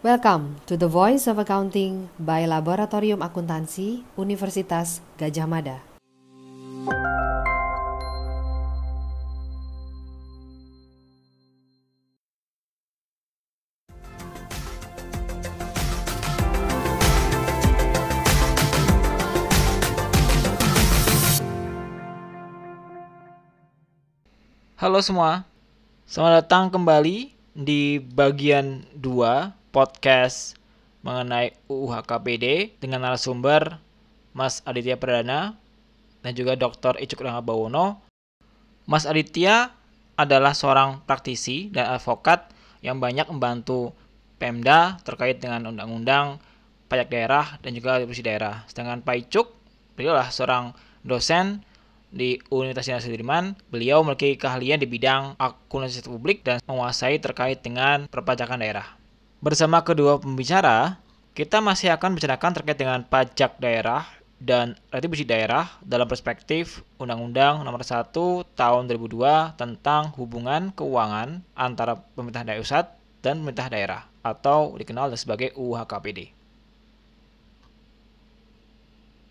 Welcome to the Voice of Accounting by Laboratorium Akuntansi Universitas Gajah Mada. Halo semua, selamat datang kembali di bagian 2 podcast mengenai UU HKPD dengan narasumber Mas Aditya Perdana dan juga Dr. Icuk Bawono. Mas Aditya adalah seorang praktisi dan advokat yang banyak membantu Pemda terkait dengan undang-undang pajak daerah dan juga retribusi daerah. Sedangkan Pak Icuk, beliau adalah seorang dosen di Universitas Sudirman. Beliau memiliki keahlian di bidang akuntansi publik dan menguasai terkait dengan perpajakan daerah. Bersama kedua pembicara, kita masih akan bicarakan terkait dengan pajak daerah dan retribusi daerah dalam perspektif Undang-Undang Nomor 1 Tahun 2002 tentang hubungan keuangan antara pemerintah daerah pusat dan pemerintah daerah atau dikenal sebagai UU HKPD.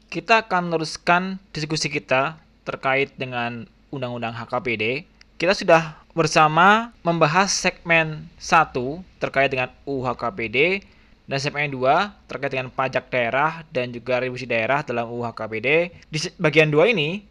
Kita akan meneruskan diskusi kita terkait dengan Undang-Undang HKPD, kita sudah bersama membahas segmen 1 terkait dengan UU HKPD dan segmen 2 terkait dengan pajak daerah dan juga retribusi daerah dalam UU HKPD. Di bagian 2 ini,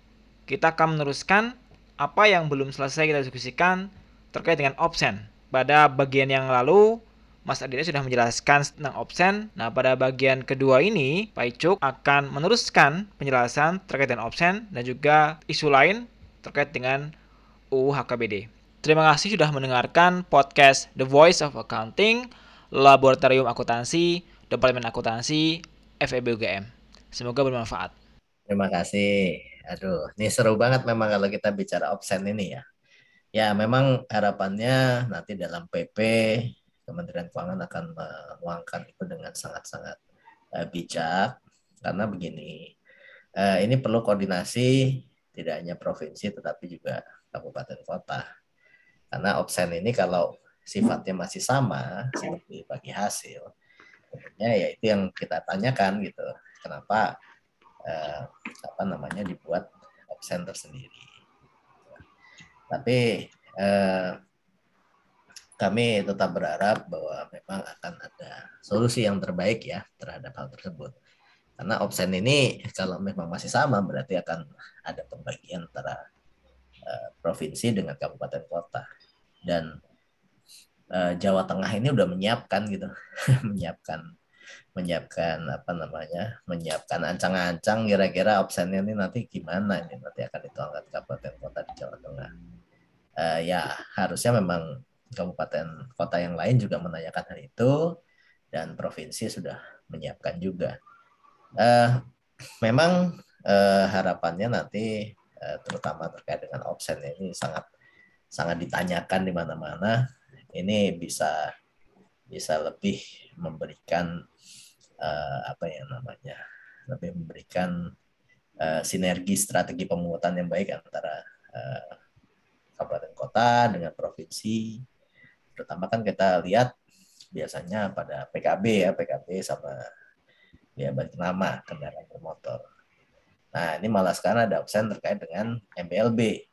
kita akan meneruskan apa yang belum selesai kita diskusikan terkait dengan option. Pada bagian yang lalu, Mas Aditya sudah menjelaskan tentang option. Nah, pada bagian kedua ini, Pak Icuk akan meneruskan penjelasan terkait dengan option dan juga isu lain terkait dengan UU HKBD. Terima kasih sudah mendengarkan podcast The Voice of Accounting, Laboratorium Akuntansi, Departemen Akuntansi, FEB UGM. Semoga bermanfaat. Terima kasih. Aduh, ini seru banget memang kalau kita bicara option ini ya. Ya, memang harapannya nanti dalam PP Kementerian Keuangan akan menguangkan itu dengan sangat-sangat uh, bijak karena begini uh, ini perlu koordinasi tidak hanya provinsi tetapi juga kabupaten kota. Karena opsen ini kalau sifatnya masih sama seperti bagi hasil ya itu yang kita tanyakan gitu. Kenapa uh, apa namanya dibuat opsen tersendiri. Tapi uh, kami tetap berharap bahwa memang akan ada solusi yang terbaik ya terhadap hal tersebut. Karena opsen ini kalau memang masih sama berarti akan ada pembagian antara uh, provinsi dengan kabupaten kota. Dan uh, Jawa Tengah ini udah menyiapkan gitu, menyiapkan menyiapkan apa namanya, menyiapkan ancang-ancang kira-kira opsennya ini nanti gimana ini nanti akan dituangkan kabupaten kota di Jawa Tengah. Uh, ya harusnya memang kabupaten kota yang lain juga menanyakan hal itu dan provinsi sudah menyiapkan juga. Uh, memang uh, harapannya nanti terutama terkait dengan option ini sangat sangat ditanyakan di mana-mana. Ini bisa bisa lebih memberikan uh, apa ya namanya lebih memberikan uh, sinergi strategi pemungutan yang baik antara uh, kabupaten kota dengan provinsi Pertama kan kita lihat biasanya pada PKB ya, PKB sama ya balik nama kendaraan bermotor. Nah, ini malah sekarang ada opsi terkait dengan MBLB.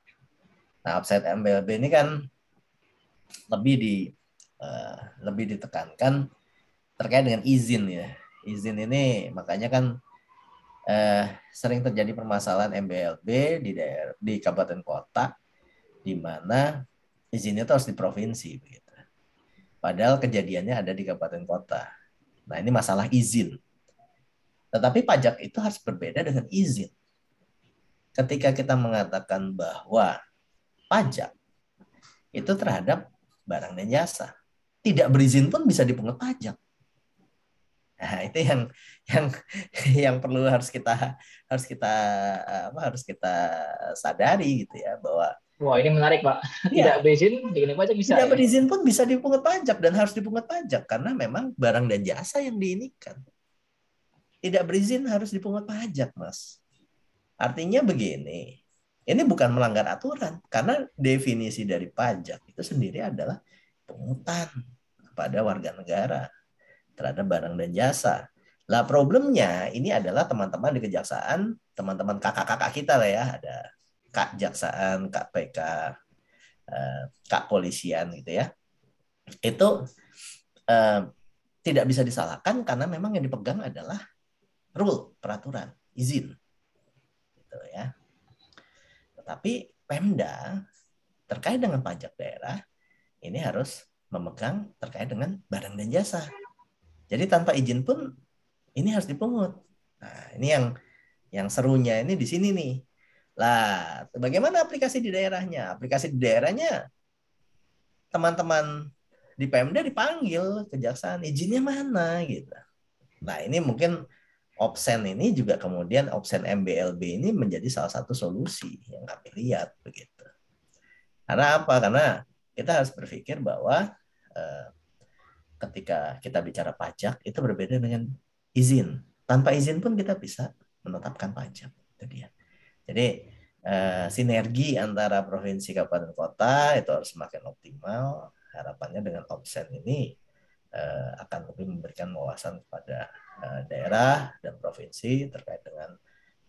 Nah, offset MBLB ini kan lebih di uh, lebih ditekankan terkait dengan izin ya. Izin ini makanya kan uh, sering terjadi permasalahan MBLB di daerah di kabupaten kota di mana izinnya itu harus di provinsi begitu. Padahal kejadiannya ada di kabupaten kota. Nah, ini masalah izin. Tetapi pajak itu harus berbeda dengan izin. Ketika kita mengatakan bahwa pajak itu terhadap barang dan jasa, tidak berizin pun bisa dipungut pajak. Nah, itu yang yang yang perlu harus kita harus kita apa harus kita sadari gitu ya bahwa Wah ini menarik pak. Tidak ya. berizin dikenai pajak bisa. Tidak ya? berizin pun bisa dipungut pajak dan harus dipungut pajak karena memang barang dan jasa yang diinikan. Tidak berizin harus dipungut pajak mas. Artinya begini, ini bukan melanggar aturan karena definisi dari pajak itu sendiri adalah pungutan kepada warga negara. terhadap barang dan jasa. Lah problemnya ini adalah teman-teman di kejaksaan, teman-teman kakak-kakak kita lah ya, ada kak jaksaan, kak PK, eh, kak polisian gitu ya. Itu eh, tidak bisa disalahkan karena memang yang dipegang adalah rule, peraturan, izin. Gitu ya. Tetapi Pemda terkait dengan pajak daerah ini harus memegang terkait dengan barang dan jasa. Jadi tanpa izin pun ini harus dipungut. Nah, ini yang yang serunya ini di sini nih. Lah, bagaimana aplikasi di daerahnya? Aplikasi di daerahnya teman-teman di Pemda dipanggil kejaksaan izinnya mana gitu. Nah, ini mungkin Opsen ini juga kemudian opsen MBLB ini menjadi salah satu solusi yang kami lihat begitu. Karena apa? Karena kita harus berpikir bahwa eh, ketika kita bicara pajak itu berbeda dengan izin. Tanpa izin pun kita bisa menetapkan pajak. Itu dia. Jadi eh, sinergi antara provinsi, kabupaten, kota itu harus semakin optimal. Harapannya dengan opsen ini eh, akan lebih memberikan wawasan kepada eh, daerah dan provinsi terkait dengan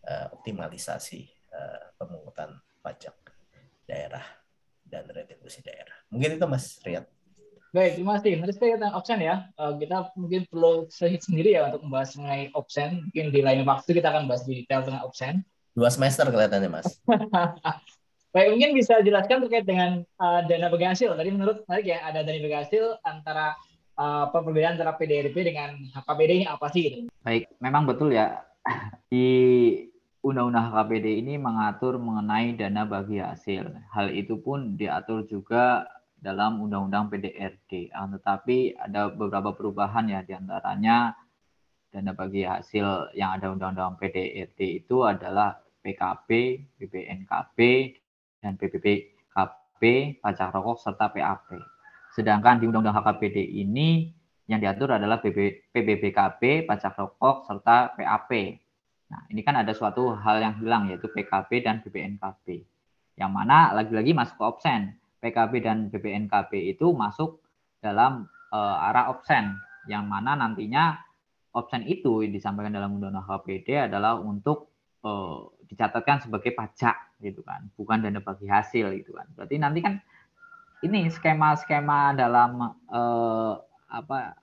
eh, optimalisasi eh, pemungutan pajak daerah dan retribusi daerah. Mungkin itu Mas Riyad. Baik, terima kasih. Kita tentang option ya. Uh, kita mungkin perlu sehit sendiri ya untuk membahas mengenai option. Mungkin di lain waktu kita akan bahas di detail tentang option. Dua semester kelihatannya, Mas. Baik, mungkin bisa jelaskan terkait dengan uh, dana bagi hasil. Tadi menurut menarik ya, ada dana bagi hasil antara uh, apa perbedaan antara PDRP dengan HKPD ini apa sih gitu? Baik, memang betul ya. Di Undang-Undang HKPD ini mengatur mengenai dana bagi hasil. Hal itu pun diatur juga dalam Undang-Undang PDRD. Ah, tetapi ada beberapa perubahan ya di antaranya dana bagi hasil yang ada Undang-Undang PDRD itu adalah PKB, BPNKB, dan PPPKB, pajak rokok, serta PAP. Sedangkan di Undang-Undang HKPD ini yang diatur adalah PBBKB, pajak rokok, serta PAP. Nah, ini kan ada suatu hal yang hilang yaitu PKB dan BPNKB. Yang mana lagi-lagi masuk ke opsen PKB dan BPNKB itu masuk dalam uh, arah opsen yang mana nantinya opsen itu disampaikan dalam undang-undang HPD adalah untuk uh, dicatatkan sebagai pajak gitu kan, bukan dana bagi hasil gitu kan. Berarti nanti kan ini skema-skema dalam uh, apa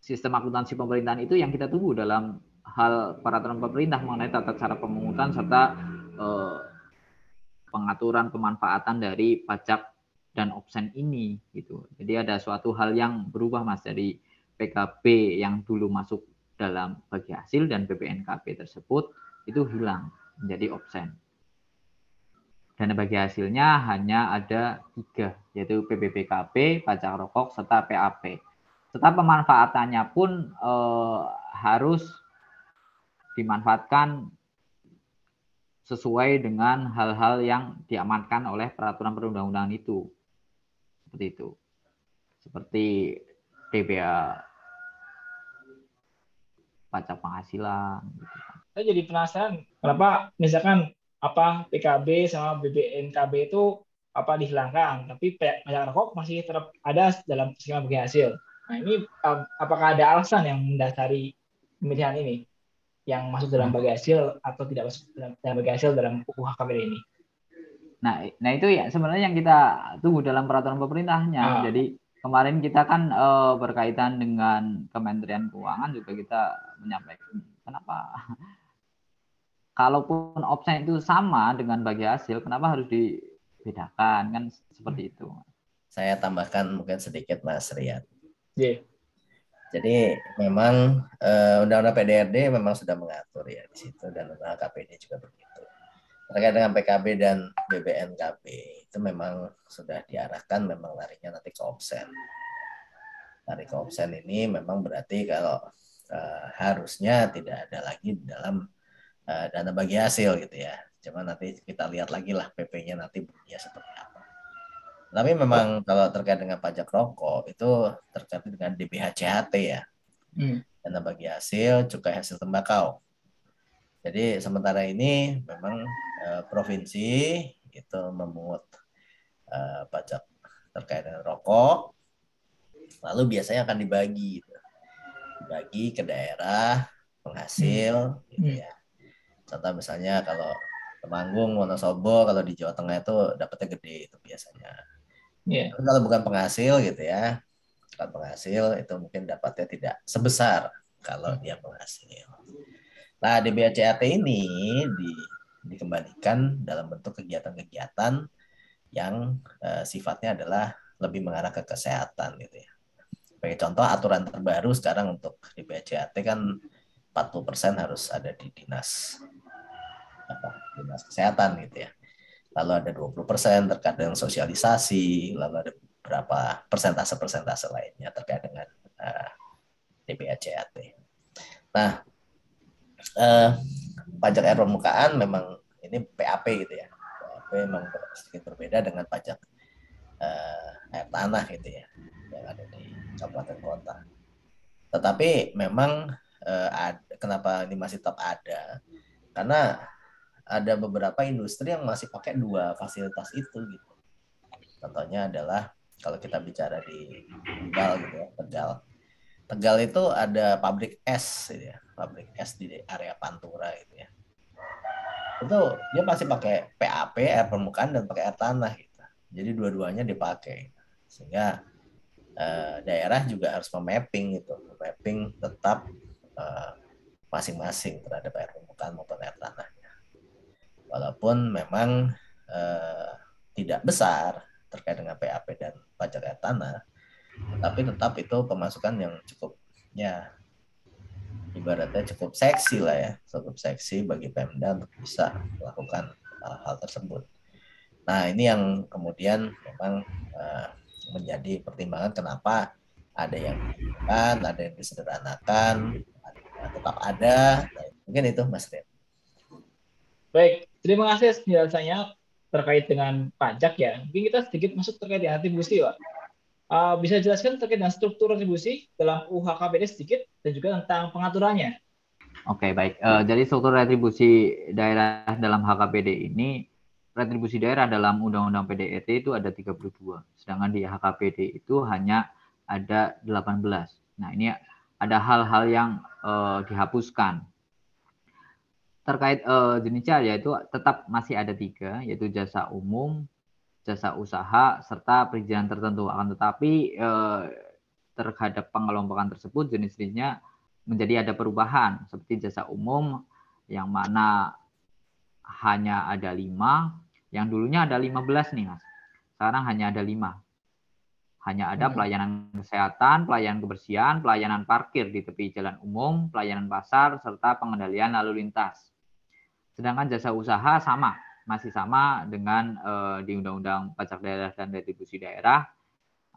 sistem akuntansi pemerintahan itu yang kita tunggu dalam hal peraturan pemerintah mengenai tata cara pemungutan serta uh, pengaturan pemanfaatan dari pajak dan opsen ini gitu. Jadi ada suatu hal yang berubah Mas dari PKB yang dulu masuk dalam bagi hasil dan BPNKB tersebut itu hilang menjadi opsen. Dana bagi hasilnya hanya ada tiga, yaitu PBBKB, pajak rokok, serta PAP. Serta pemanfaatannya pun eh, harus dimanfaatkan sesuai dengan hal-hal yang diamankan oleh peraturan perundang-undangan itu. Seperti itu. Seperti DBA pajak penghasilan. Gitu. Saya jadi penasaran, kenapa misalkan apa PKB sama BBNKB itu apa dihilangkan, tapi pajak rokok masih tetap ada dalam skema bagi hasil. Nah ini apakah ada alasan yang mendasari pemilihan ini? yang masuk dalam bagi hasil atau tidak masuk dalam, dalam bagi hasil dalam UU HKBD ini. Nah, nah itu ya sebenarnya yang kita tunggu dalam peraturan pemerintahnya. Ah. Jadi kemarin kita kan uh, berkaitan dengan Kementerian Keuangan juga kita menyampaikan kenapa kalaupun opsi itu sama dengan bagi hasil, kenapa harus dibedakan kan seperti itu. Saya tambahkan mungkin sedikit Mas Riyad. Yeah. Jadi memang uh, undang-undang PDRD memang sudah mengatur ya di situ dan undang KPD juga begitu. Terkait dengan PKB dan BBNKB itu memang sudah diarahkan memang larinya nanti ke opsen. Lari ke opsen ini memang berarti kalau uh, harusnya tidak ada lagi di dalam dana bagi hasil gitu ya. Cuma nanti kita lihat lagi lah PP-nya nanti bunyinya seperti apa. Tapi memang kalau terkait dengan pajak rokok itu terkait dengan DBH ya. Hmm. Dana bagi hasil, cukai hasil tembakau. Jadi sementara ini memang uh, provinsi itu memungut uh, pajak terkait dengan rokok lalu biasanya akan dibagi gitu. dibagi ke daerah penghasil gitu Hmm. ya contoh misalnya kalau Temanggung Wonosobo kalau di Jawa Tengah itu dapatnya gede itu biasanya. Tapi kalau bukan penghasil gitu ya bukan penghasil itu mungkin dapatnya tidak sebesar kalau dia penghasil nah di BACAT ini di, dikembalikan dalam bentuk kegiatan-kegiatan yang eh, sifatnya adalah lebih mengarah ke kesehatan gitu ya. Sebagai contoh aturan terbaru sekarang untuk di BCAT kan 40% harus ada di dinas apa, dinas kesehatan gitu ya. Lalu ada 20% terkait dengan sosialisasi, lalu ada beberapa persentase-persentase lainnya terkait dengan uh, DBACAT. Nah, eh, pajak air permukaan memang ini PAP gitu ya. PAP memang sedikit berbeda dengan pajak eh, air tanah gitu ya yang ada di kabupaten kota. Tetapi memang eh, ada, kenapa ini masih tetap ada? Karena ada beberapa industri yang masih pakai dua fasilitas itu gitu. Contohnya adalah kalau kita bicara di Tegal gitu ya, Tegal. Tegal itu ada pabrik es gitu ya, pabrik es di area Pantura gitu ya. Itu dia pasti pakai PAP air permukaan dan pakai air tanah gitu. Jadi dua-duanya dipakai. Sehingga eh, daerah juga harus memapping gitu, memapping tetap eh, masing-masing terhadap air permukaan maupun air tanahnya. Walaupun memang eh, tidak besar terkait dengan PAP dan pajak tanah, tapi tetap itu pemasukan yang cukup ya ibaratnya cukup seksi lah ya, cukup seksi bagi Pemda untuk bisa melakukan uh, hal tersebut. Nah ini yang kemudian memang uh, menjadi pertimbangan kenapa ada yang dilakukan, ada yang disederhanakan, ada- tetap ada. Nah, mungkin itu Mas Rian. Baik, terima kasih penjelasannya terkait dengan pajak ya. Mungkin kita sedikit masuk terkait dengan retribusi, Pak. Uh, bisa jelaskan terkait dengan struktur retribusi dalam UHKPD sedikit dan juga tentang pengaturannya. Oke, baik. Eh, jadi struktur retribusi daerah dalam HKPD ini, retribusi daerah dalam Undang-Undang PDRT itu ada 32. Sedangkan di HKPD itu hanya ada 18. Nah, ini ada hal-hal yang eh, dihapuskan. Terkait eh, jenisnya yaitu tetap masih ada tiga, yaitu jasa umum, jasa usaha, serta perizinan tertentu. Akan tetapi eh, terhadap pengelompokan tersebut jenis-jenisnya menjadi ada perubahan seperti jasa umum yang mana hanya ada lima, yang dulunya ada 15 nih mas, sekarang hanya ada lima. Hanya ada Hmm. pelayanan kesehatan, pelayanan kebersihan, pelayanan parkir di tepi jalan umum, pelayanan pasar, serta pengendalian lalu lintas. Sedangkan jasa usaha sama, masih sama dengan eh, di Undang-Undang Pajak Daerah dan Retribusi Daerah,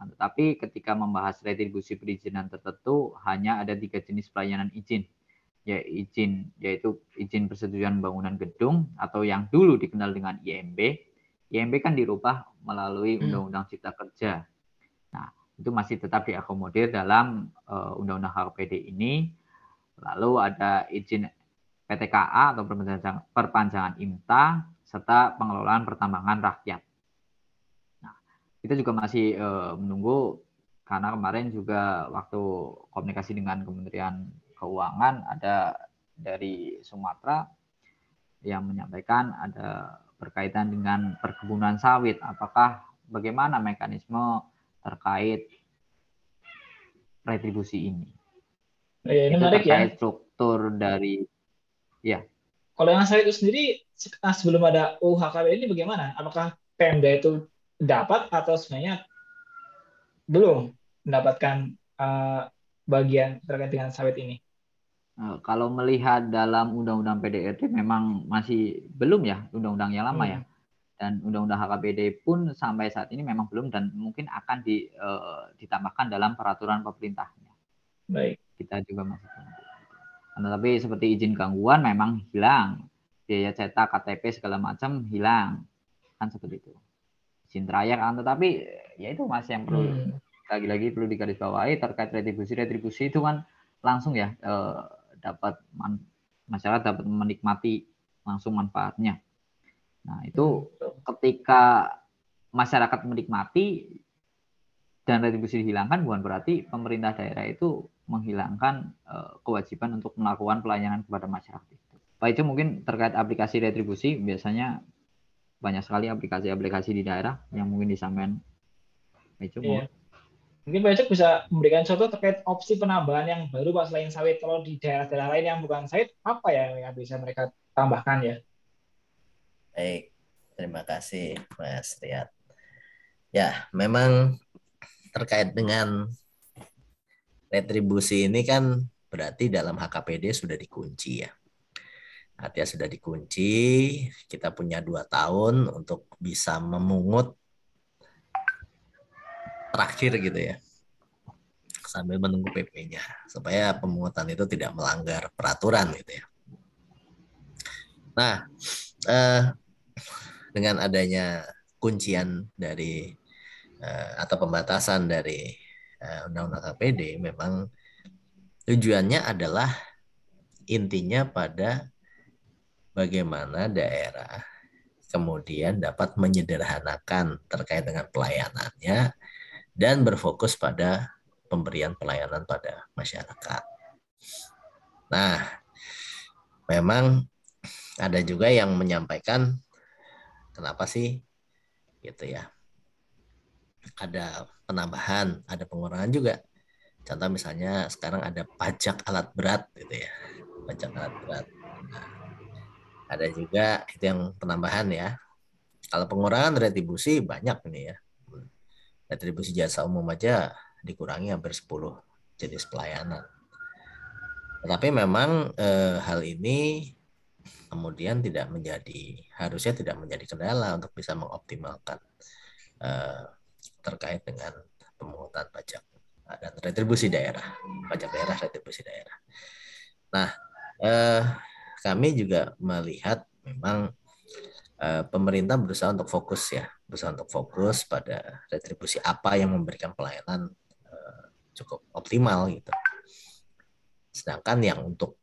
tetapi ketika membahas retribusi perizinan tertentu hanya ada tiga jenis pelayanan izin, ya izin yaitu izin persetujuan bangunan gedung atau yang dulu dikenal dengan IMB. IMB kan dirubah melalui Hmm. Undang-Undang Cipta Kerja. Nah, itu masih tetap diakomodir dalam eh, Undang-Undang HKPD ini. Lalu ada izin PTKA atau perpanjangan, IMTA serta pengelolaan pertambangan rakyat kita juga masih eh, menunggu karena kemarin juga waktu komunikasi dengan Kementerian Keuangan ada dari Sumatera yang menyampaikan ada berkaitan dengan perkebunan sawit. Apakah bagaimana mekanisme terkait retribusi ini? Ya, ini menarik ya. terkait struktur dari Kalau yang sawit itu sendiri se- ah, sebelum ada UHKPD ini bagaimana? Apakah Pemda itu dapat atau sebenarnya belum mendapatkan uh, bagian terkait dengan sawit ini? Eh, Kalau melihat dalam Undang-Undang PDRT memang masih belum ya, Undang-Undang yang lama Hmm. ya. Dan Undang-Undang HKPD pun sampai saat ini memang belum dan mungkin akan di, eh, ditambahkan dalam peraturan pemerintahnya. Baik. Kita juga masih tunggu. Nah, Tapi seperti izin gangguan memang hilang. Biaya cetak KTP segala macam hilang. Kan seperti itu. Izin trayek kan tetapi ya itu masih yang perlu Hmm. lagi-lagi perlu digarisbawahi terkait retribusi retribusi itu kan langsung ya eh, dapat man- masyarakat dapat menikmati langsung manfaatnya. Nah itu ketika masyarakat menikmati dan retribusi dihilangkan bukan berarti pemerintah daerah itu menghilangkan uh, kewajiban untuk melakukan pelayanan kepada masyarakat. Pak itu mungkin terkait aplikasi retribusi biasanya banyak sekali aplikasi-aplikasi di daerah yang mungkin disampaikan Pak. Iya. Mungkin Pak Icuk bisa memberikan contoh terkait opsi penambahan yang baru Pak selain sawit. Kalau di daerah-daerah lain yang bukan sawit, apa ya yang bisa mereka tambahkan ya? Baik, terima kasih Mas Riyad. Ya, memang terkait dengan retribusi ini kan berarti dalam HKPD sudah dikunci ya. Artinya sudah dikunci, kita punya dua tahun untuk bisa memungut terakhir gitu ya sambil menunggu PP-nya supaya pemungutan itu tidak melanggar peraturan gitu ya. Nah, eh, dengan adanya kuncian dari atau pembatasan dari eh, Undang-Undang KPD memang tujuannya adalah intinya pada bagaimana daerah kemudian dapat menyederhanakan terkait dengan pelayanannya dan berfokus pada pemberian pelayanan pada masyarakat. Nah, memang ada juga yang menyampaikan kenapa sih gitu ya. Ada penambahan, ada pengurangan juga. Contoh misalnya sekarang ada pajak alat berat gitu ya. Pajak alat berat. Nah, ada juga itu yang penambahan ya. Kalau pengurangan retribusi banyak ini ya retribusi jasa umum aja dikurangi hampir 10 jenis pelayanan. Tetapi memang eh, hal ini kemudian tidak menjadi harusnya tidak menjadi kendala untuk bisa mengoptimalkan eh, terkait dengan pemungutan pajak dan retribusi daerah, pajak daerah, retribusi daerah. Nah, eh, kami juga melihat memang Eh, pemerintah berusaha untuk fokus ya, berusaha untuk fokus pada retribusi apa yang memberikan pelayanan uh, cukup optimal gitu. Sedangkan yang untuk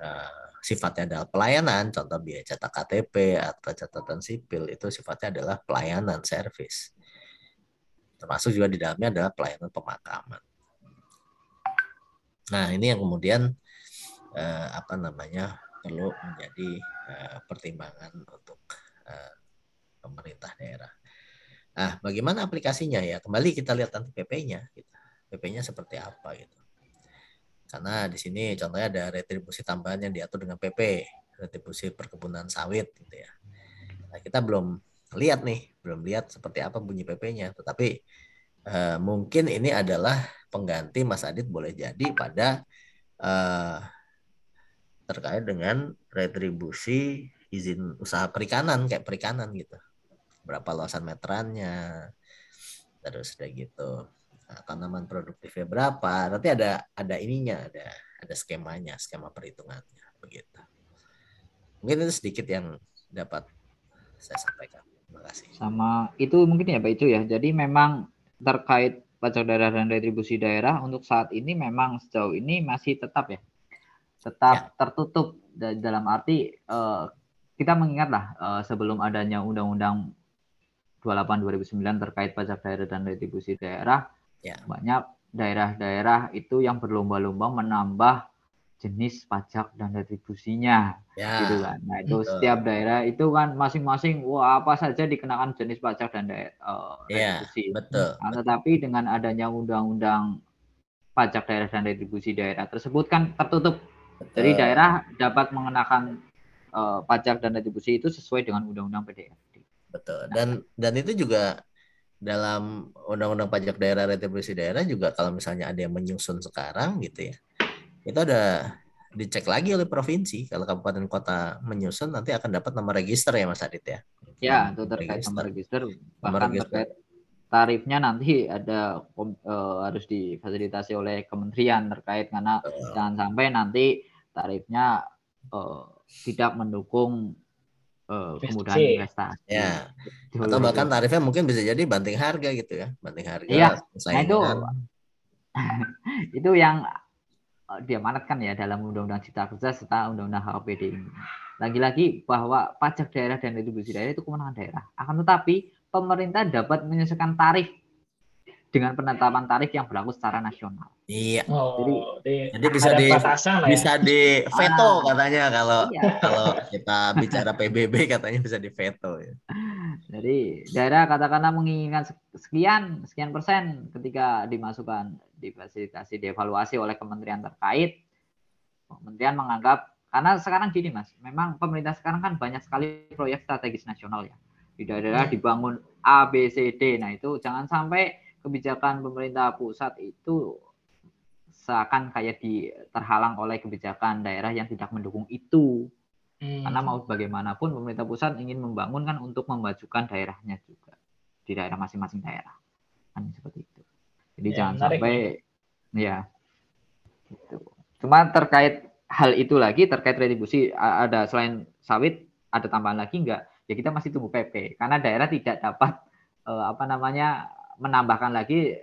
uh, sifatnya adalah pelayanan, contoh biaya cetak KTP atau catatan sipil itu sifatnya adalah pelayanan service. Termasuk juga di dalamnya adalah pelayanan pemakaman. Nah, ini yang kemudian uh, apa namanya perlu menjadi uh, pertimbangan untuk Eh, pemerintah daerah. Nah, bagaimana aplikasinya ya? Kembali kita lihat nanti PP-nya. Gitu. PP-nya seperti apa gitu. Karena di sini contohnya ada retribusi tambahan yang diatur dengan PP, retribusi perkebunan sawit gitu ya. Nah, kita belum lihat nih, belum lihat seperti apa bunyi PP-nya. Tetapi eh, mungkin ini adalah pengganti Mas Adit boleh jadi pada eh, terkait dengan retribusi izin usaha perikanan kayak perikanan gitu. Berapa luasan meterannya terus udah gitu. Nah, tanaman produktifnya berapa nanti ada ada ininya ada ada skemanya skema perhitungannya begitu. Mungkin itu sedikit yang dapat saya sampaikan terima kasih sama itu mungkin ya Pak Icu ya jadi memang terkait pajak daerah dan retribusi daerah untuk saat ini memang sejauh ini masih tetap ya tetap ya. tertutup dalam arti uh, kita mengingatlah uh, sebelum adanya Undang-Undang 28 2009 terkait pajak daerah dan retribusi daerah, ya. banyak daerah-daerah itu yang berlomba-lomba menambah jenis pajak dan retribusinya, ya, gitu kan. Nah itu betul. setiap daerah itu kan masing-masing, wah apa saja dikenakan jenis pajak dan daerah, uh, ya, retribusi. Betul. Nah, tetapi dengan adanya undang-undang pajak daerah dan retribusi daerah tersebut kan tertutup. Betul. Jadi daerah dapat mengenakan uh, pajak dan retribusi itu sesuai dengan undang-undang PDRD. Betul. Dan dan itu juga dalam undang-undang pajak daerah retribusi daerah juga kalau misalnya ada yang menyusun sekarang gitu ya. Itu ada dicek lagi oleh provinsi kalau kabupaten kota menyusun nanti akan dapat nomor register ya Mas Adit ya. Ya, itu terkait register. nomor register bahkan nomor register. terkait tarifnya nanti ada uh, harus difasilitasi oleh kementerian terkait karena uh. jangan sampai nanti tarifnya uh, tidak mendukung uh, kemudahan investasi. Ya. Atau bahkan tarifnya mungkin bisa jadi banting harga gitu ya, banting harga. Iya. Nah itu itu yang diamanatkan ya dalam Undang-Undang Cipta Kerja serta Undang-Undang HKPD ini. Lagi-lagi bahwa pajak daerah dan retribusi daerah itu kewenangan daerah. Akan tetapi pemerintah dapat menyesuaikan tarif dengan penetapan tarif yang berlaku secara nasional. Iya. Oh, Jadi- di- Jadi bisa di ya. bisa di veto Ah. katanya kalau Iya. kalau kita bicara PBB katanya bisa di veto ya. Jadi daerah katakanlah menginginkan sekian sekian persen ketika dimasukkan difasilitasi dievaluasi oleh kementerian terkait. Kementerian menganggap karena sekarang gini mas, memang pemerintah sekarang kan banyak sekali proyek strategis nasional ya di daerah dibangun A B C D. Nah itu jangan sampai kebijakan pemerintah pusat itu seakan kayak di terhalang oleh kebijakan daerah yang tidak mendukung itu. Hmm. Karena mau bagaimanapun pemerintah pusat ingin membangun kan untuk memajukan daerahnya juga di daerah masing-masing daerah kan seperti itu. Jadi Ya, jangan menarik sampai ya gitu. Cuma terkait hal itu lagi terkait retribusi ada selain sawit ada tambahan lagi enggak? Ya kita masih tunggu PP karena daerah tidak dapat eh, apa namanya menambahkan lagi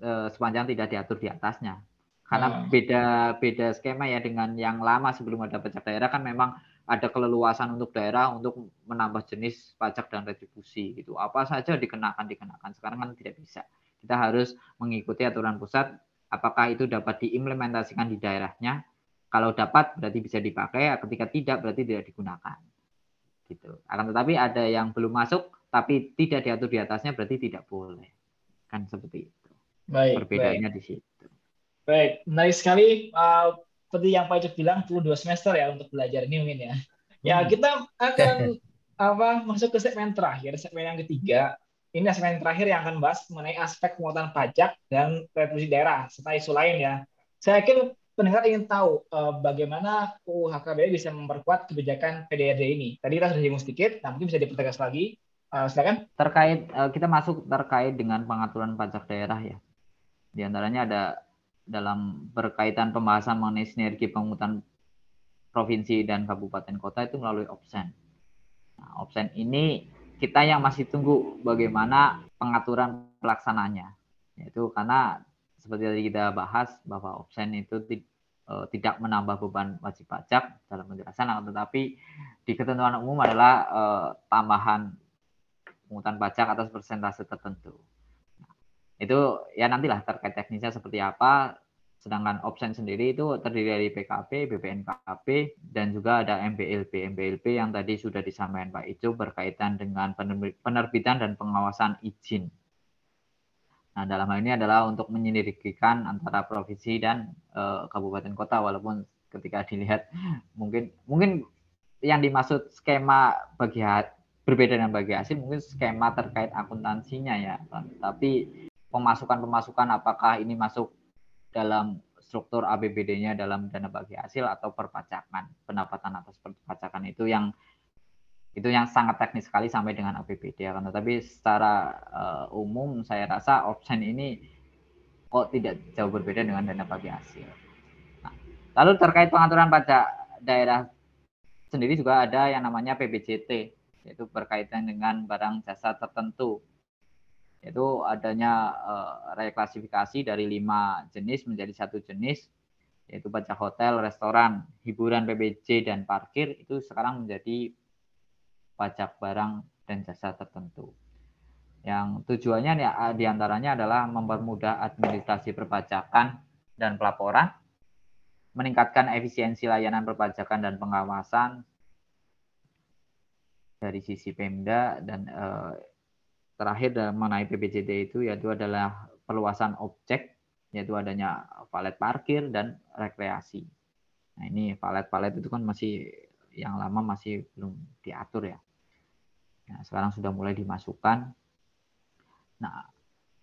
eh, sepanjang tidak diatur di atasnya. Karena Hmm. beda beda skema ya dengan yang lama sebelum ada pajak daerah kan memang ada keleluasan untuk daerah untuk menambah jenis pajak dan retribusi gitu. Apa saja dikenakan dikenakan. Sekarang kan tidak bisa. Kita harus mengikuti aturan pusat. Apakah itu dapat diimplementasikan di daerahnya? Kalau dapat berarti bisa dipakai. Ketika tidak berarti tidak digunakan. Gitu. Akan tetapi ada yang belum masuk tapi tidak diatur di atasnya berarti tidak boleh. Kan seperti itu. Baik, baik. Perbedaannya di situ. Baik, menarik sekali. Uh, seperti yang Pak Icuk bilang, perlu dua semester ya untuk belajar ini mungkin ya. Ya, Hmm. kita akan apa masuk ke segmen terakhir, segmen yang ketiga. Ini segmen terakhir yang akan bahas mengenai aspek pemotongan pajak dan retribusi daerah, serta isu lain ya. Saya yakin pendengar ingin tahu eh, bagaimana UU HKBD bisa memperkuat kebijakan PDRD ini. Tadi kita sudah singgung sedikit, nah mungkin bisa dipertegas lagi. Eh, silakan. terkait eh, kita masuk terkait dengan pengaturan pajak daerah ya. Di antaranya ada dalam berkaitan pembahasan mengenai sinergi penghutang provinsi dan kabupaten kota itu melalui opsen. Nah, opsen ini kita yang masih tunggu bagaimana pengaturan pelaksananya. Yaitu karena seperti tadi kita bahas bahwa opsen itu eh, tidak menambah beban wajib pajak dalam penjelasan, tetapi di ketentuan umum adalah eh, tambahan pungutan pajak atas persentase tertentu. Itu ya nantilah terkait teknisnya seperti apa. Sedangkan opsen sendiri itu terdiri dari PKP, BPNKP, dan juga ada MBLP. MBLP yang tadi sudah disampaikan Pak Ijo berkaitan dengan penerbi- penerbitan dan pengawasan izin. Nah, dalam hal ini adalah untuk menyendirikan antara provinsi dan eh, kabupaten kota, walaupun ketika dilihat mungkin mungkin yang dimaksud skema bagi berbeda dengan bagi hasil mungkin skema terkait akuntansinya ya tapi pemasukan-pemasukan apakah ini masuk dalam struktur APBD-nya dalam dana bagi hasil atau perpajakan pendapatan atas perpajakan itu yang itu yang sangat teknis sekali sampai dengan APBD ya kan tetapi secara eh, umum saya rasa option ini kok tidak jauh berbeda dengan dana bagi hasil. Nah, lalu terkait pengaturan pajak daerah sendiri juga ada yang namanya PBJT yaitu berkaitan dengan barang jasa tertentu yaitu adanya eh, reklasifikasi dari lima jenis menjadi satu jenis yaitu pajak hotel, restoran, hiburan PBJ dan parkir itu sekarang menjadi pajak barang dan jasa tertentu. Yang tujuannya ya, di antaranya adalah mempermudah administrasi perpajakan dan pelaporan, meningkatkan efisiensi layanan perpajakan dan pengawasan dari sisi Pemda dan eh, terakhir mengenai PBJT itu yaitu adalah perluasan objek yaitu adanya valet parkir dan rekreasi. Nah ini valet-valet itu kan masih yang lama masih belum diatur ya. Nah, sekarang sudah mulai dimasukkan. Nah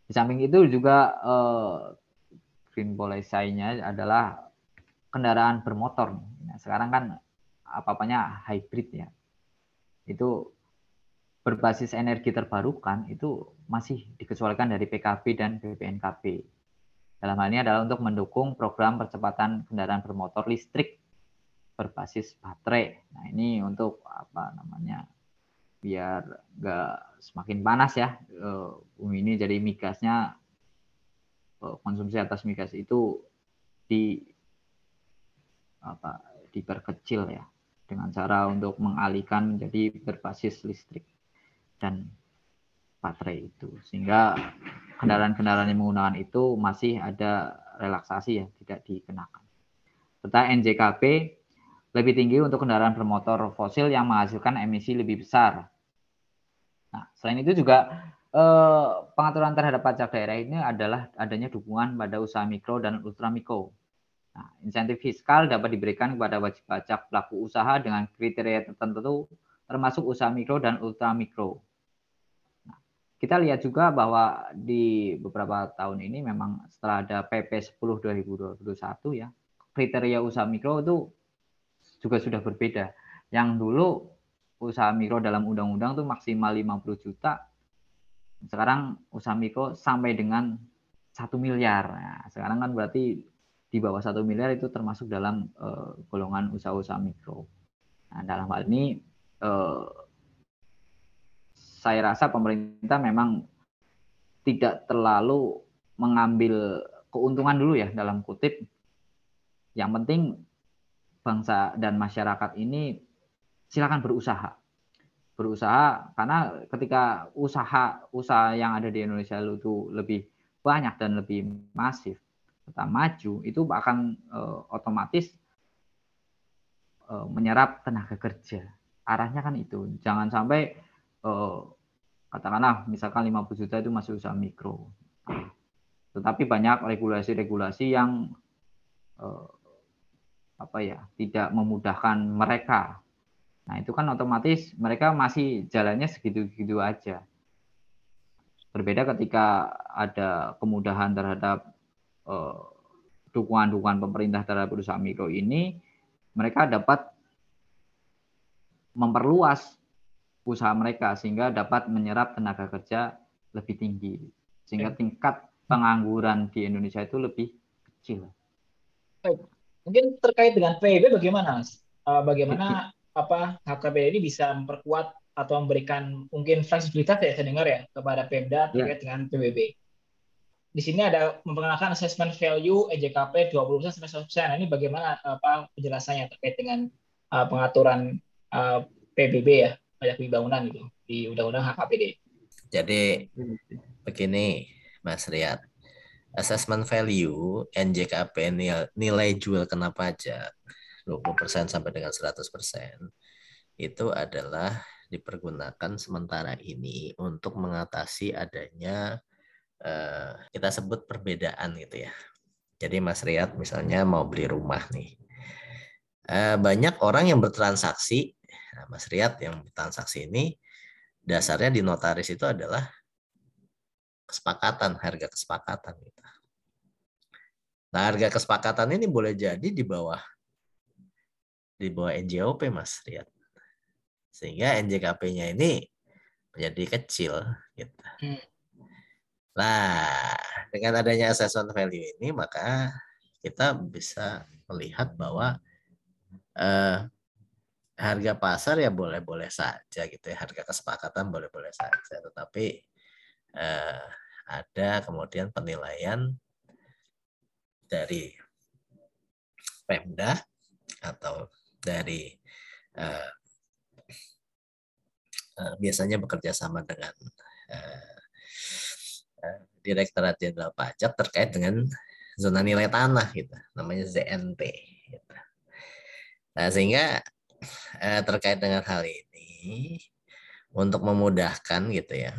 di samping itu juga eh, green policy-nya adalah kendaraan bermotor. Nah, sekarang kan apa-apanya hybrid ya. Itu berbasis energi terbarukan itu masih dikecualikan dari PKB dan BPNKB. Dalam hal ini adalah untuk mendukung program percepatan kendaraan bermotor listrik berbasis baterai. Nah ini untuk apa namanya biar nggak semakin panas ya eh, bumi ini jadi migasnya eh, konsumsi atas migas itu di apa diperkecil ya dengan cara untuk mengalihkan menjadi berbasis listrik dan baterai itu. Sehingga kendaraan-kendaraan yang menggunakan itu masih ada relaksasi ya, tidak dikenakan. Serta NJKP lebih tinggi untuk kendaraan bermotor fosil yang menghasilkan emisi lebih besar. Nah, selain itu juga eh, pengaturan terhadap pajak daerah ini adalah adanya dukungan pada usaha mikro dan ultramikro. Nah, insentif fiskal dapat diberikan kepada wajib pajak pelaku usaha dengan kriteria tertentu, termasuk usaha mikro dan ultramikro. Kita lihat juga bahwa di beberapa tahun ini memang setelah ada PP 10 2021 ya, kriteria usaha mikro itu juga sudah berbeda. Yang dulu usaha mikro dalam undang-undang itu maksimal 50 juta, sekarang usaha mikro sampai dengan satu miliar. Nah, sekarang kan berarti di bawah satu miliar itu termasuk dalam uh, golongan usaha-usaha mikro. Nah, dalam hal ini uh, saya rasa pemerintah memang tidak terlalu mengambil keuntungan dulu ya dalam kutip. Yang penting bangsa dan masyarakat ini silakan berusaha. Berusaha karena ketika usaha usaha yang ada di Indonesia itu lebih banyak dan lebih masif serta maju itu akan uh, otomatis uh, menyerap tenaga kerja. Arahnya kan itu. Jangan sampai uh, katakanlah misalkan 50 juta itu masih usaha mikro tetapi banyak regulasi-regulasi yang uh, apa ya tidak memudahkan mereka Nah, itu kan otomatis mereka masih jalannya segitu-gitu aja. Berbeda ketika ada kemudahan terhadap eh, dukungan-dukungan pemerintah terhadap perusahaan mikro ini, mereka dapat memperluas usaha mereka sehingga dapat menyerap tenaga kerja lebih tinggi. Sehingga tingkat pengangguran di Indonesia itu lebih kecil. Baik. Mungkin terkait dengan PIB bagaimana? Uh, bagaimana apa HKP ini bisa memperkuat atau memberikan mungkin fleksibilitas ya saya dengar ya kepada Pemda ya. terkait yeah. dengan PBB. Di sini ada memperkenalkan assessment value EJKP 20% sampai 100%. Nah, ini bagaimana apa penjelasannya terkait dengan uh, pengaturan uh, PBB ya, pajak bangunan gitu di Undang-Undang HKPD. Jadi begini Mas Riyad. Assessment value NJKP nilai, nilai jual kena pajak 20% sampai dengan 100% itu adalah dipergunakan sementara ini untuk mengatasi adanya eh, kita sebut perbedaan gitu ya. Jadi Mas Riyad misalnya mau beli rumah nih. Eh, banyak orang yang bertransaksi, nah, Mas Riyad yang bertransaksi ini dasarnya di notaris itu adalah kesepakatan, harga kesepakatan gitu. Nah, harga kesepakatan ini boleh jadi di bawah di bawah NJOP Mas lihat Sehingga NJKP-nya ini menjadi kecil gitu. Hmm. Nah, dengan adanya assessment value ini maka kita bisa melihat bahwa eh, harga pasar ya boleh-boleh saja gitu ya, harga kesepakatan boleh-boleh saja, tetapi eh, ada kemudian penilaian dari Pemda atau dari uh, uh, biasanya bekerja sama dengan uh, uh, Direktorat Jenderal Pajak terkait dengan zona nilai tanah gitu, namanya ZNT. Gitu. Nah sehingga uh, terkait dengan hal ini untuk memudahkan gitu ya,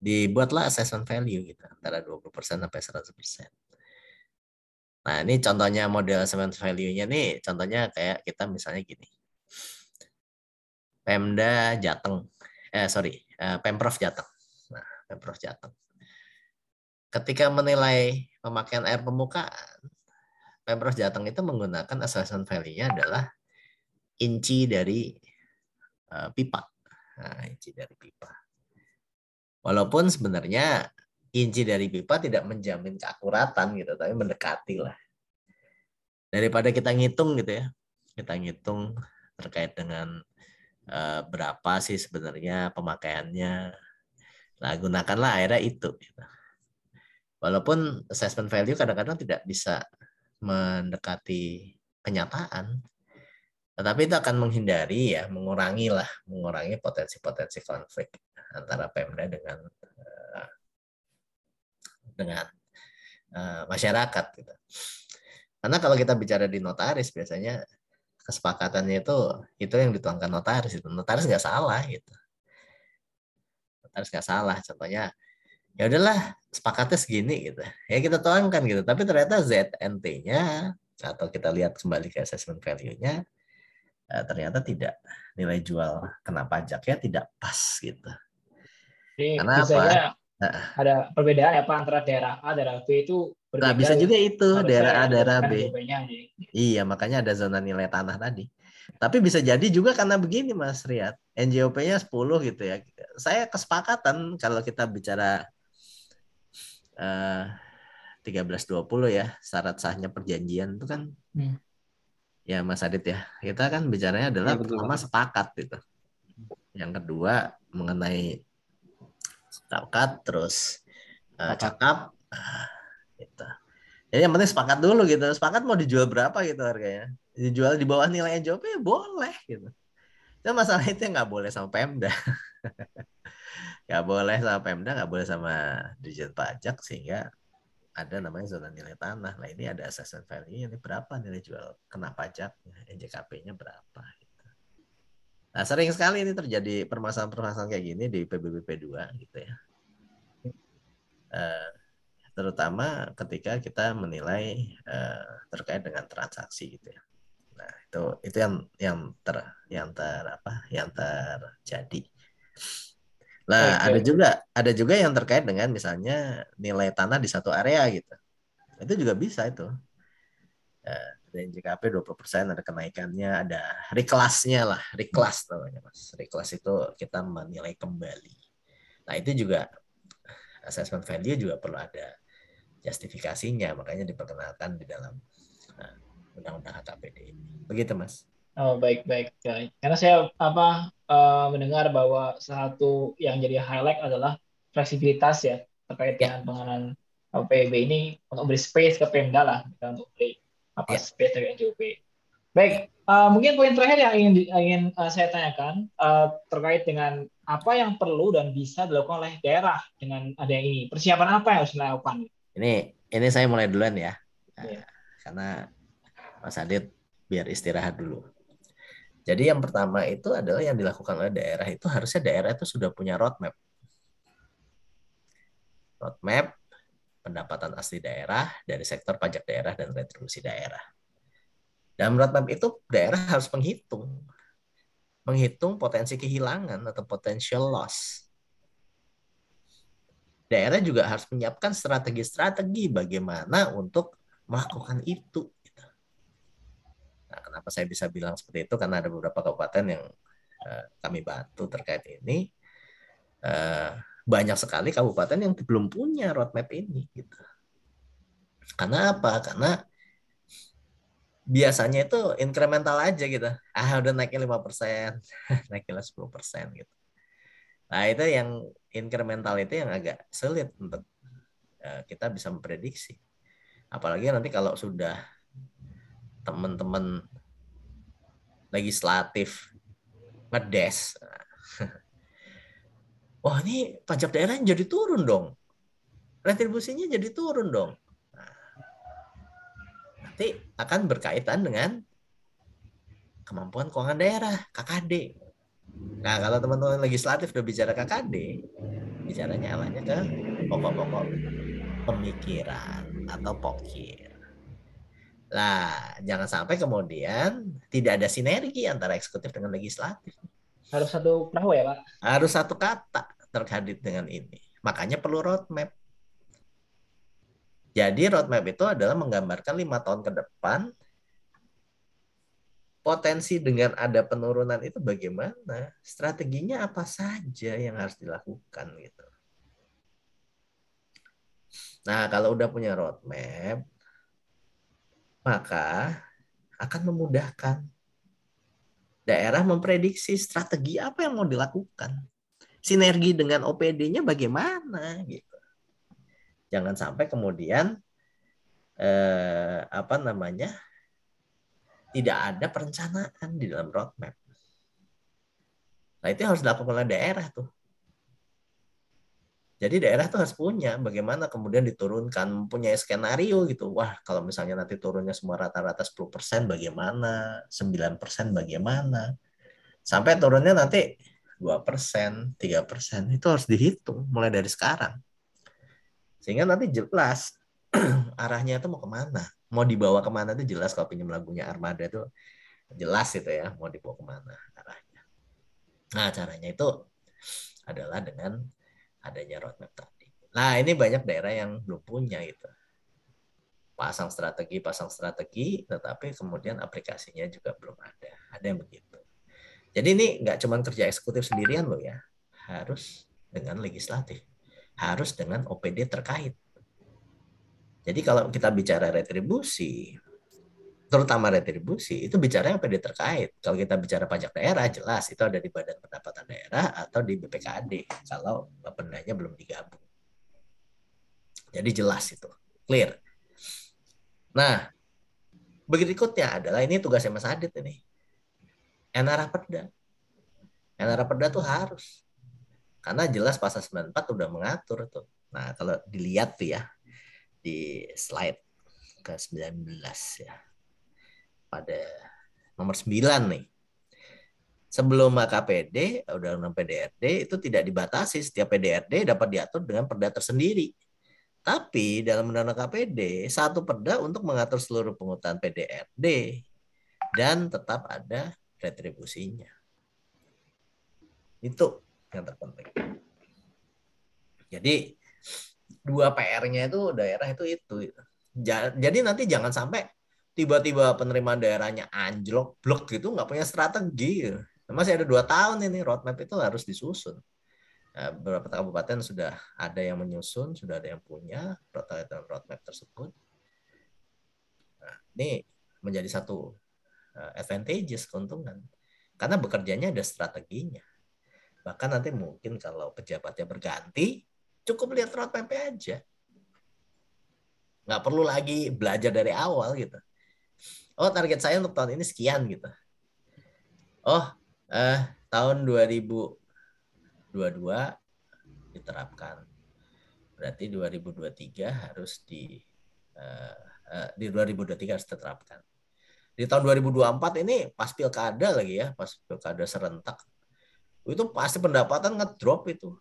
dibuatlah assessment value gitu antara 20% sampai 100%. Nah, ini contohnya model semen value-nya nih, contohnya kayak kita misalnya gini. Pemda Jateng, eh sorry, eh, Pemprov Jateng. Nah, Pemprov Jateng. Ketika menilai pemakaian air permukaan, Pemprov Jateng itu menggunakan assessment value-nya adalah inci dari uh, pipa. Nah, inci dari pipa. Walaupun sebenarnya inci dari pipa tidak menjamin keakuratan gitu, tapi mendekati lah. Daripada kita ngitung gitu ya, kita ngitung terkait dengan uh, berapa sih sebenarnya pemakaiannya. Nah, gunakanlah akhirnya itu. Gitu. Walaupun assessment value kadang-kadang tidak bisa mendekati kenyataan, Tetapi itu akan menghindari ya, mengurangi lah, mengurangi potensi-potensi konflik antara Pemda dengan uh, dengan uh, masyarakat gitu. Karena kalau kita bicara di notaris biasanya kesepakatannya itu itu yang dituangkan notaris itu notaris nggak salah gitu. Notaris nggak salah contohnya ya udahlah sepakatnya segini gitu. Ya kita tuangkan gitu. Tapi ternyata ZNT-nya atau kita lihat kembali ke assessment value-nya eh, ternyata tidak. Nilai jual kena pajaknya tidak pas gitu. Jadi, karena apa? Ada perbedaan ya pak antara daerah A daerah B itu berbeda nah bisa juga itu daerah A daerah B. iya makanya ada zona nilai tanah tadi. Tapi bisa jadi juga karena begini Mas Riyad. NJOP-nya 10 gitu ya. Saya kesepakatan kalau kita bicara uh, 1320 ya syarat sahnya perjanjian itu kan hmm. Ya Mas Adit ya kita kan bicaranya adalah ya, pertama sepakat gitu yang kedua mengenai sepakat terus uh, cakap uh, gitu. Jadi yang penting sepakat dulu gitu. Sepakat mau dijual berapa gitu harganya. Dijual di bawah nilai NJOP ya boleh gitu. Itu masalah itu nggak boleh sama Pemda. nggak boleh sama Pemda, nggak boleh sama Dirjen Pajak sehingga ada namanya zona nilai tanah. Nah ini ada assessment value ini berapa nilai jual kena pajak, NJKP-nya berapa. Gitu. Nah sering sekali ini terjadi permasalahan-permasalahan kayak gini di PBBP 2 gitu ya. Uh, terutama ketika kita menilai uh, terkait dengan transaksi gitu ya. Nah, itu itu yang yang ter yang ter apa? yang terjadi. Nah, okay. ada juga ada juga yang terkait dengan misalnya nilai tanah di satu area gitu. Itu juga bisa itu. Uh, ada NJKP 20%, ada kenaikannya, ada reclassnya lah, reclass namanya Mas. Reclass itu kita menilai kembali. Nah, itu juga assessment value juga perlu ada justifikasinya makanya diperkenalkan di dalam uh, undang-undang HKPD ini begitu mas oh baik baik ya. karena saya apa uh, mendengar bahwa satu yang jadi highlight adalah fleksibilitas ya terkait ya. dengan pengenalan PB ini untuk beri space ke Pemda lah untuk beri apa ya. space dari NJOP baik uh, mungkin poin terakhir yang ingin ingin uh, saya tanyakan uh, terkait dengan apa yang perlu dan bisa dilakukan oleh daerah dengan ada yang ini persiapan apa yang harus dilakukan ini ini saya mulai duluan ya. Yeah. Karena Mas Adit biar istirahat dulu. Jadi yang pertama itu adalah yang dilakukan oleh daerah itu harusnya daerah itu sudah punya roadmap. Roadmap pendapatan asli daerah dari sektor pajak daerah dan retribusi daerah. Dalam roadmap itu daerah harus menghitung menghitung potensi kehilangan atau potential loss daerah juga harus menyiapkan strategi-strategi bagaimana untuk melakukan itu. Nah, kenapa saya bisa bilang seperti itu? Karena ada beberapa kabupaten yang uh, kami bantu terkait ini. Uh, banyak sekali kabupaten yang belum punya roadmap ini. Gitu. Karena apa? Karena biasanya itu incremental aja gitu. Ah udah naiknya 5%, naiknya 10% gitu. Nah, itu yang incremental itu yang agak sulit untuk uh, kita bisa memprediksi. Apalagi nanti kalau sudah teman-teman legislatif ngedes. Wah, ini pajak daerah jadi turun dong. Retribusinya jadi turun dong. Nah, nanti akan berkaitan dengan kemampuan keuangan daerah, KKD. Nah, kalau teman-teman legislatif udah bicara KKD, bicaranya awalnya ke pokok-pokok pemikiran atau pokir. Lah, jangan sampai kemudian tidak ada sinergi antara eksekutif dengan legislatif. Harus satu perahu ya, Pak? Harus satu kata terkait dengan ini. Makanya perlu roadmap. Jadi roadmap itu adalah menggambarkan lima tahun ke depan potensi dengan ada penurunan itu bagaimana? Strateginya apa saja yang harus dilakukan gitu. Nah, kalau udah punya roadmap, maka akan memudahkan daerah memprediksi strategi apa yang mau dilakukan. Sinergi dengan OPD-nya bagaimana gitu. Jangan sampai kemudian eh, apa namanya? tidak ada perencanaan di dalam roadmap. Nah itu harus dilakukan oleh daerah tuh. Jadi daerah tuh harus punya bagaimana kemudian diturunkan, punya skenario gitu. Wah, kalau misalnya nanti turunnya semua rata-rata 10% bagaimana, 9% bagaimana. Sampai turunnya nanti 2%, 3%. Itu harus dihitung mulai dari sekarang. Sehingga nanti jelas arahnya itu mau ke mana. Mau dibawa ke mana itu jelas kalau pinjam lagunya Armada itu jelas itu ya mau dibawa ke mana arahnya. Nah caranya itu adalah dengan adanya roadmap tadi. Nah, ini banyak daerah yang belum punya itu. Pasang strategi, pasang strategi, tetapi kemudian aplikasinya juga belum ada. Ada yang begitu. Jadi ini nggak cuma kerja eksekutif sendirian loh ya. Harus dengan legislatif. Harus dengan OPD terkait. Jadi kalau kita bicara retribusi, terutama retribusi itu bicara yang PD terkait. Kalau kita bicara pajak daerah jelas itu ada di Badan Pendapatan Daerah atau di BPKD kalau bapendanya belum digabung. Jadi jelas itu, clear. Nah, berikutnya adalah ini tugasnya Mas Adit ini. Enara Perda. Enara Perda tuh harus. Karena jelas pasal 94 udah mengatur tuh. Nah, kalau dilihat tuh ya di slide ke 19 ya pada nomor 9 nih. Sebelum KPD, Undang-Undang PDRD itu tidak dibatasi. Setiap PDRD dapat diatur dengan perda tersendiri. Tapi dalam Undang-Undang KPD, satu perda untuk mengatur seluruh penghutan PDRD dan tetap ada retribusinya. Itu yang terpenting. Jadi dua PR-nya itu daerah itu itu. Jadi nanti jangan sampai tiba-tiba penerimaan daerahnya anjlok blok gitu nggak punya strategi. Masih ada dua tahun ini roadmap itu harus disusun. Nah, beberapa kabupaten sudah ada yang menyusun sudah ada yang punya roadmap tersebut. Nah, ini menjadi satu uh, advantages keuntungan. Karena bekerjanya ada strateginya. Bahkan nanti mungkin kalau pejabatnya berganti cukup lihat roadmap aja. Nggak perlu lagi belajar dari awal gitu oh target saya untuk tahun ini sekian gitu. Oh, eh, tahun 2022 diterapkan. Berarti 2023 harus di eh, eh, di 2023 harus diterapkan. Di tahun 2024 ini pas pilkada lagi ya, pas pilkada serentak. Itu pasti pendapatan ngedrop itu.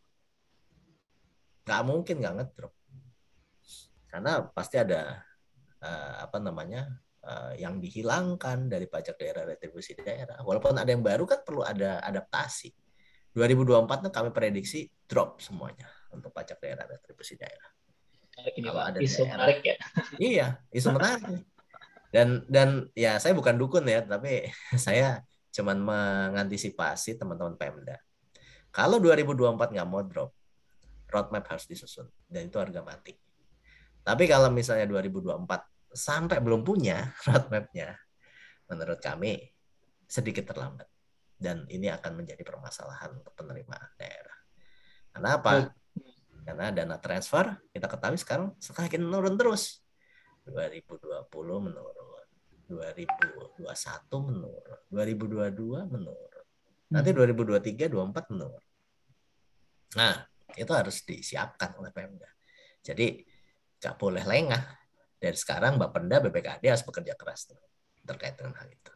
Nggak mungkin nggak ngedrop. Karena pasti ada uh, apa namanya uh, yang dihilangkan dari pajak daerah retribusi daerah. Walaupun ada yang baru kan perlu ada adaptasi. 2024 tuh kami prediksi drop semuanya untuk pajak daerah retribusi daerah. Ini Kalau ada isu daerah, menarik ya. Iya, isu menarik. Dan dan ya saya bukan dukun ya, tapi saya cuman mengantisipasi teman-teman Pemda. Kalau 2024 nggak mau drop, roadmap harus disusun dan itu harga mati. Tapi kalau misalnya 2024 sampai belum punya roadmapnya, menurut kami sedikit terlambat. Dan ini akan menjadi permasalahan untuk penerimaan daerah. Kenapa? Karena dana transfer kita ketahui sekarang semakin menurun terus. 2020 menurun, 2021 menurun, 2022 menurun. Nanti 2023, 2024 menurun. Nah, itu harus disiapkan oleh Pemda. Jadi nggak boleh lengah dari sekarang Bapenda BPKD harus bekerja keras tuh, terkait dengan hal itu.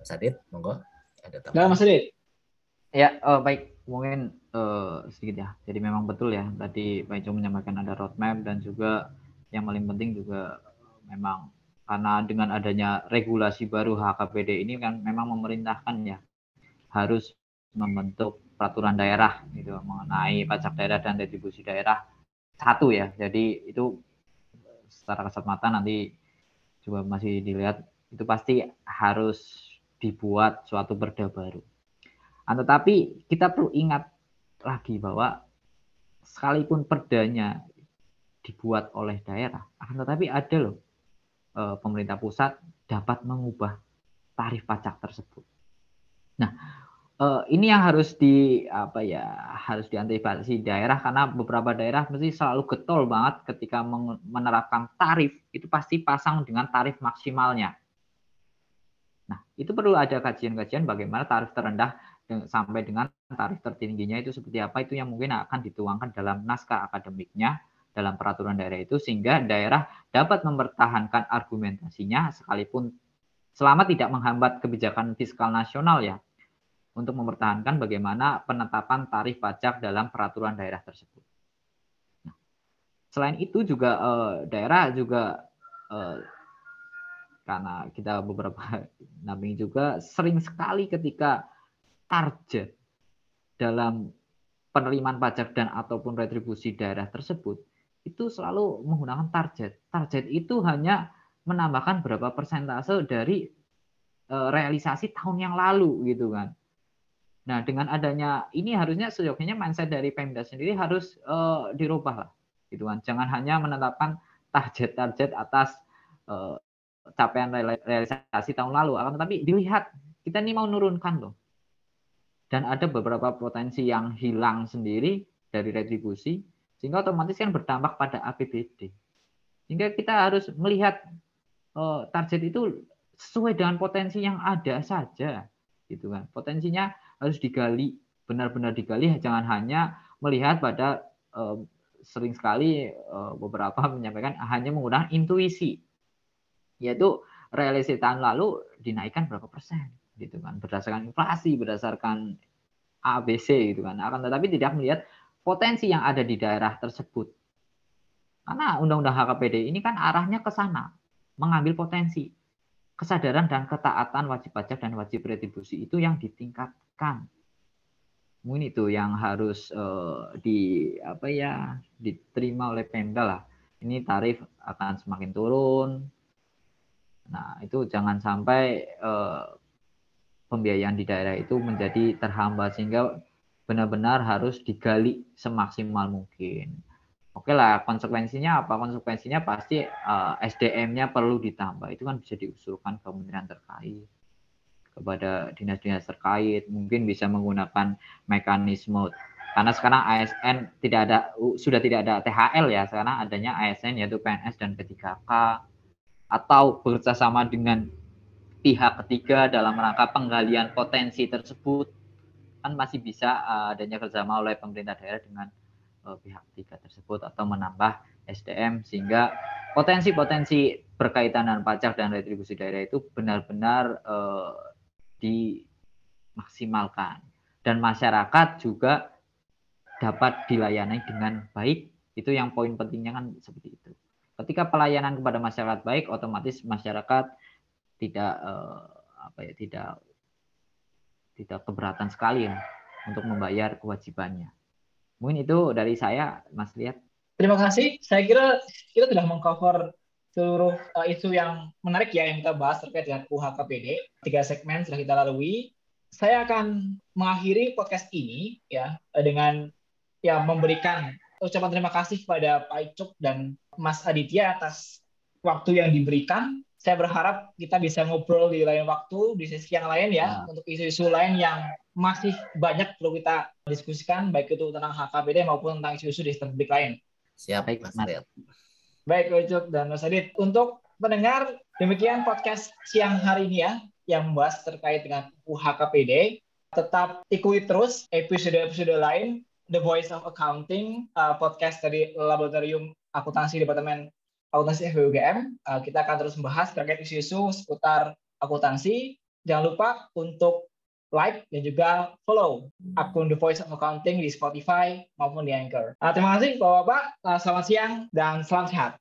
Mas Adit, monggo ada tambahan. Mas Adit. Ya, oh, baik. Mungkin uh, sedikit ya. Jadi memang betul ya. Tadi Pak Ico menyampaikan ada roadmap dan juga yang paling penting juga memang karena dengan adanya regulasi baru HKPD ini kan memang memerintahkan ya harus membentuk peraturan daerah gitu mengenai pajak daerah dan retribusi daerah satu ya. Jadi itu secara kasat mata nanti juga masih dilihat itu pasti harus dibuat suatu perda baru. Nah, tetapi kita perlu ingat lagi bahwa sekalipun perdanya dibuat oleh daerah, akan tetapi ada loh eh, pemerintah pusat dapat mengubah tarif pajak tersebut. Nah, uh, ini yang harus di apa ya harus diantisipasi daerah karena beberapa daerah mesti selalu getol banget ketika menerapkan tarif. Itu pasti pasang dengan tarif maksimalnya. Nah, itu perlu ada kajian-kajian bagaimana tarif terendah sampai dengan tarif tertingginya itu seperti apa. Itu yang mungkin akan dituangkan dalam naskah akademiknya dalam peraturan daerah itu sehingga daerah dapat mempertahankan argumentasinya sekalipun selama tidak menghambat kebijakan fiskal nasional ya untuk mempertahankan bagaimana penetapan tarif pajak dalam peraturan daerah tersebut. Nah, selain itu juga eh, daerah juga eh, karena kita beberapa namping juga sering sekali ketika target dalam penerimaan pajak dan ataupun retribusi daerah tersebut itu selalu menggunakan target. Target itu hanya menambahkan berapa persentase dari e, realisasi tahun yang lalu gitu kan. Nah, dengan adanya ini harusnya sejauhnya mindset dari Pemda sendiri harus uh, dirubah lah, gitu kan. Jangan hanya menetapkan target-target atas uh, capaian realisasi tahun lalu, akan tetapi dilihat kita ini mau nurunkan loh. Dan ada beberapa potensi yang hilang sendiri dari retribusi, sehingga otomatis kan berdampak pada APBD. Sehingga kita harus melihat uh, target itu sesuai dengan potensi yang ada saja, gitu kan. Potensinya harus digali, benar-benar digali, jangan hanya melihat pada uh, sering sekali uh, beberapa menyampaikan hanya menggunakan intuisi. Yaitu realisasi tahun lalu dinaikkan berapa persen gitu kan. Berdasarkan inflasi berdasarkan ABC gitu kan. Akan tetapi tidak melihat potensi yang ada di daerah tersebut. Karena undang-undang HKPD ini kan arahnya ke sana mengambil potensi kesadaran dan ketaatan wajib pajak dan wajib retribusi itu yang ditingkatkan. Mungkin itu yang harus uh, di apa ya diterima oleh Pemda lah. Ini tarif akan semakin turun. Nah, itu jangan sampai eh, pembiayaan di daerah itu menjadi terhambat sehingga benar-benar harus digali semaksimal mungkin. Oke lah, konsekuensinya apa? Konsekuensinya pasti uh, eh, SDM-nya perlu ditambah. Itu kan bisa diusulkan ke kementerian terkait kepada dinas-dinas terkait. Mungkin bisa menggunakan mekanisme karena sekarang ASN tidak ada sudah tidak ada THL ya. Sekarang adanya ASN yaitu PNS dan P3K atau bekerjasama dengan pihak ketiga dalam rangka penggalian potensi tersebut kan masih bisa uh, adanya kerjasama oleh pemerintah daerah dengan uh, pihak ketiga tersebut atau menambah SDM sehingga potensi-potensi berkaitan dengan pajak dan retribusi daerah itu benar-benar uh, dimaksimalkan dan masyarakat juga dapat dilayani dengan baik itu yang poin pentingnya kan seperti itu. Ketika pelayanan kepada masyarakat baik, otomatis masyarakat tidak eh, apa ya tidak tidak keberatan sekali ya untuk membayar kewajibannya. Mungkin itu dari saya, Mas Liat. Terima kasih. Saya kira kita sudah mengcover seluruh uh, isu yang menarik ya yang kita bahas terkait dengan UHKPD. Tiga segmen sudah kita lalui. Saya akan mengakhiri podcast ini ya dengan ya memberikan ucapan terima kasih kepada Pak Icuk dan Mas Aditya atas waktu yang diberikan. Saya berharap kita bisa ngobrol di lain waktu, di sesi yang lain ya, nah. untuk isu-isu lain yang masih banyak perlu kita diskusikan, baik itu tentang HKBD maupun tentang isu-isu di publik lain. Siap, baik, Mas Adit. Baik, Icuk dan Mas Adit. Untuk pendengar, demikian podcast siang hari ini ya, yang membahas terkait dengan UHKPD. Tetap ikuti terus episode-episode lain The Voice of Accounting, uh, podcast dari Laboratorium Akuntansi Departemen Akuntansi FBUGM. Uh, kita akan terus membahas terkait isu-isu seputar akuntansi. Jangan lupa untuk like dan juga follow akun The Voice of Accounting di Spotify maupun di Anchor. Uh, terima kasih Bapak-Bapak, uh, selamat siang dan salam sehat.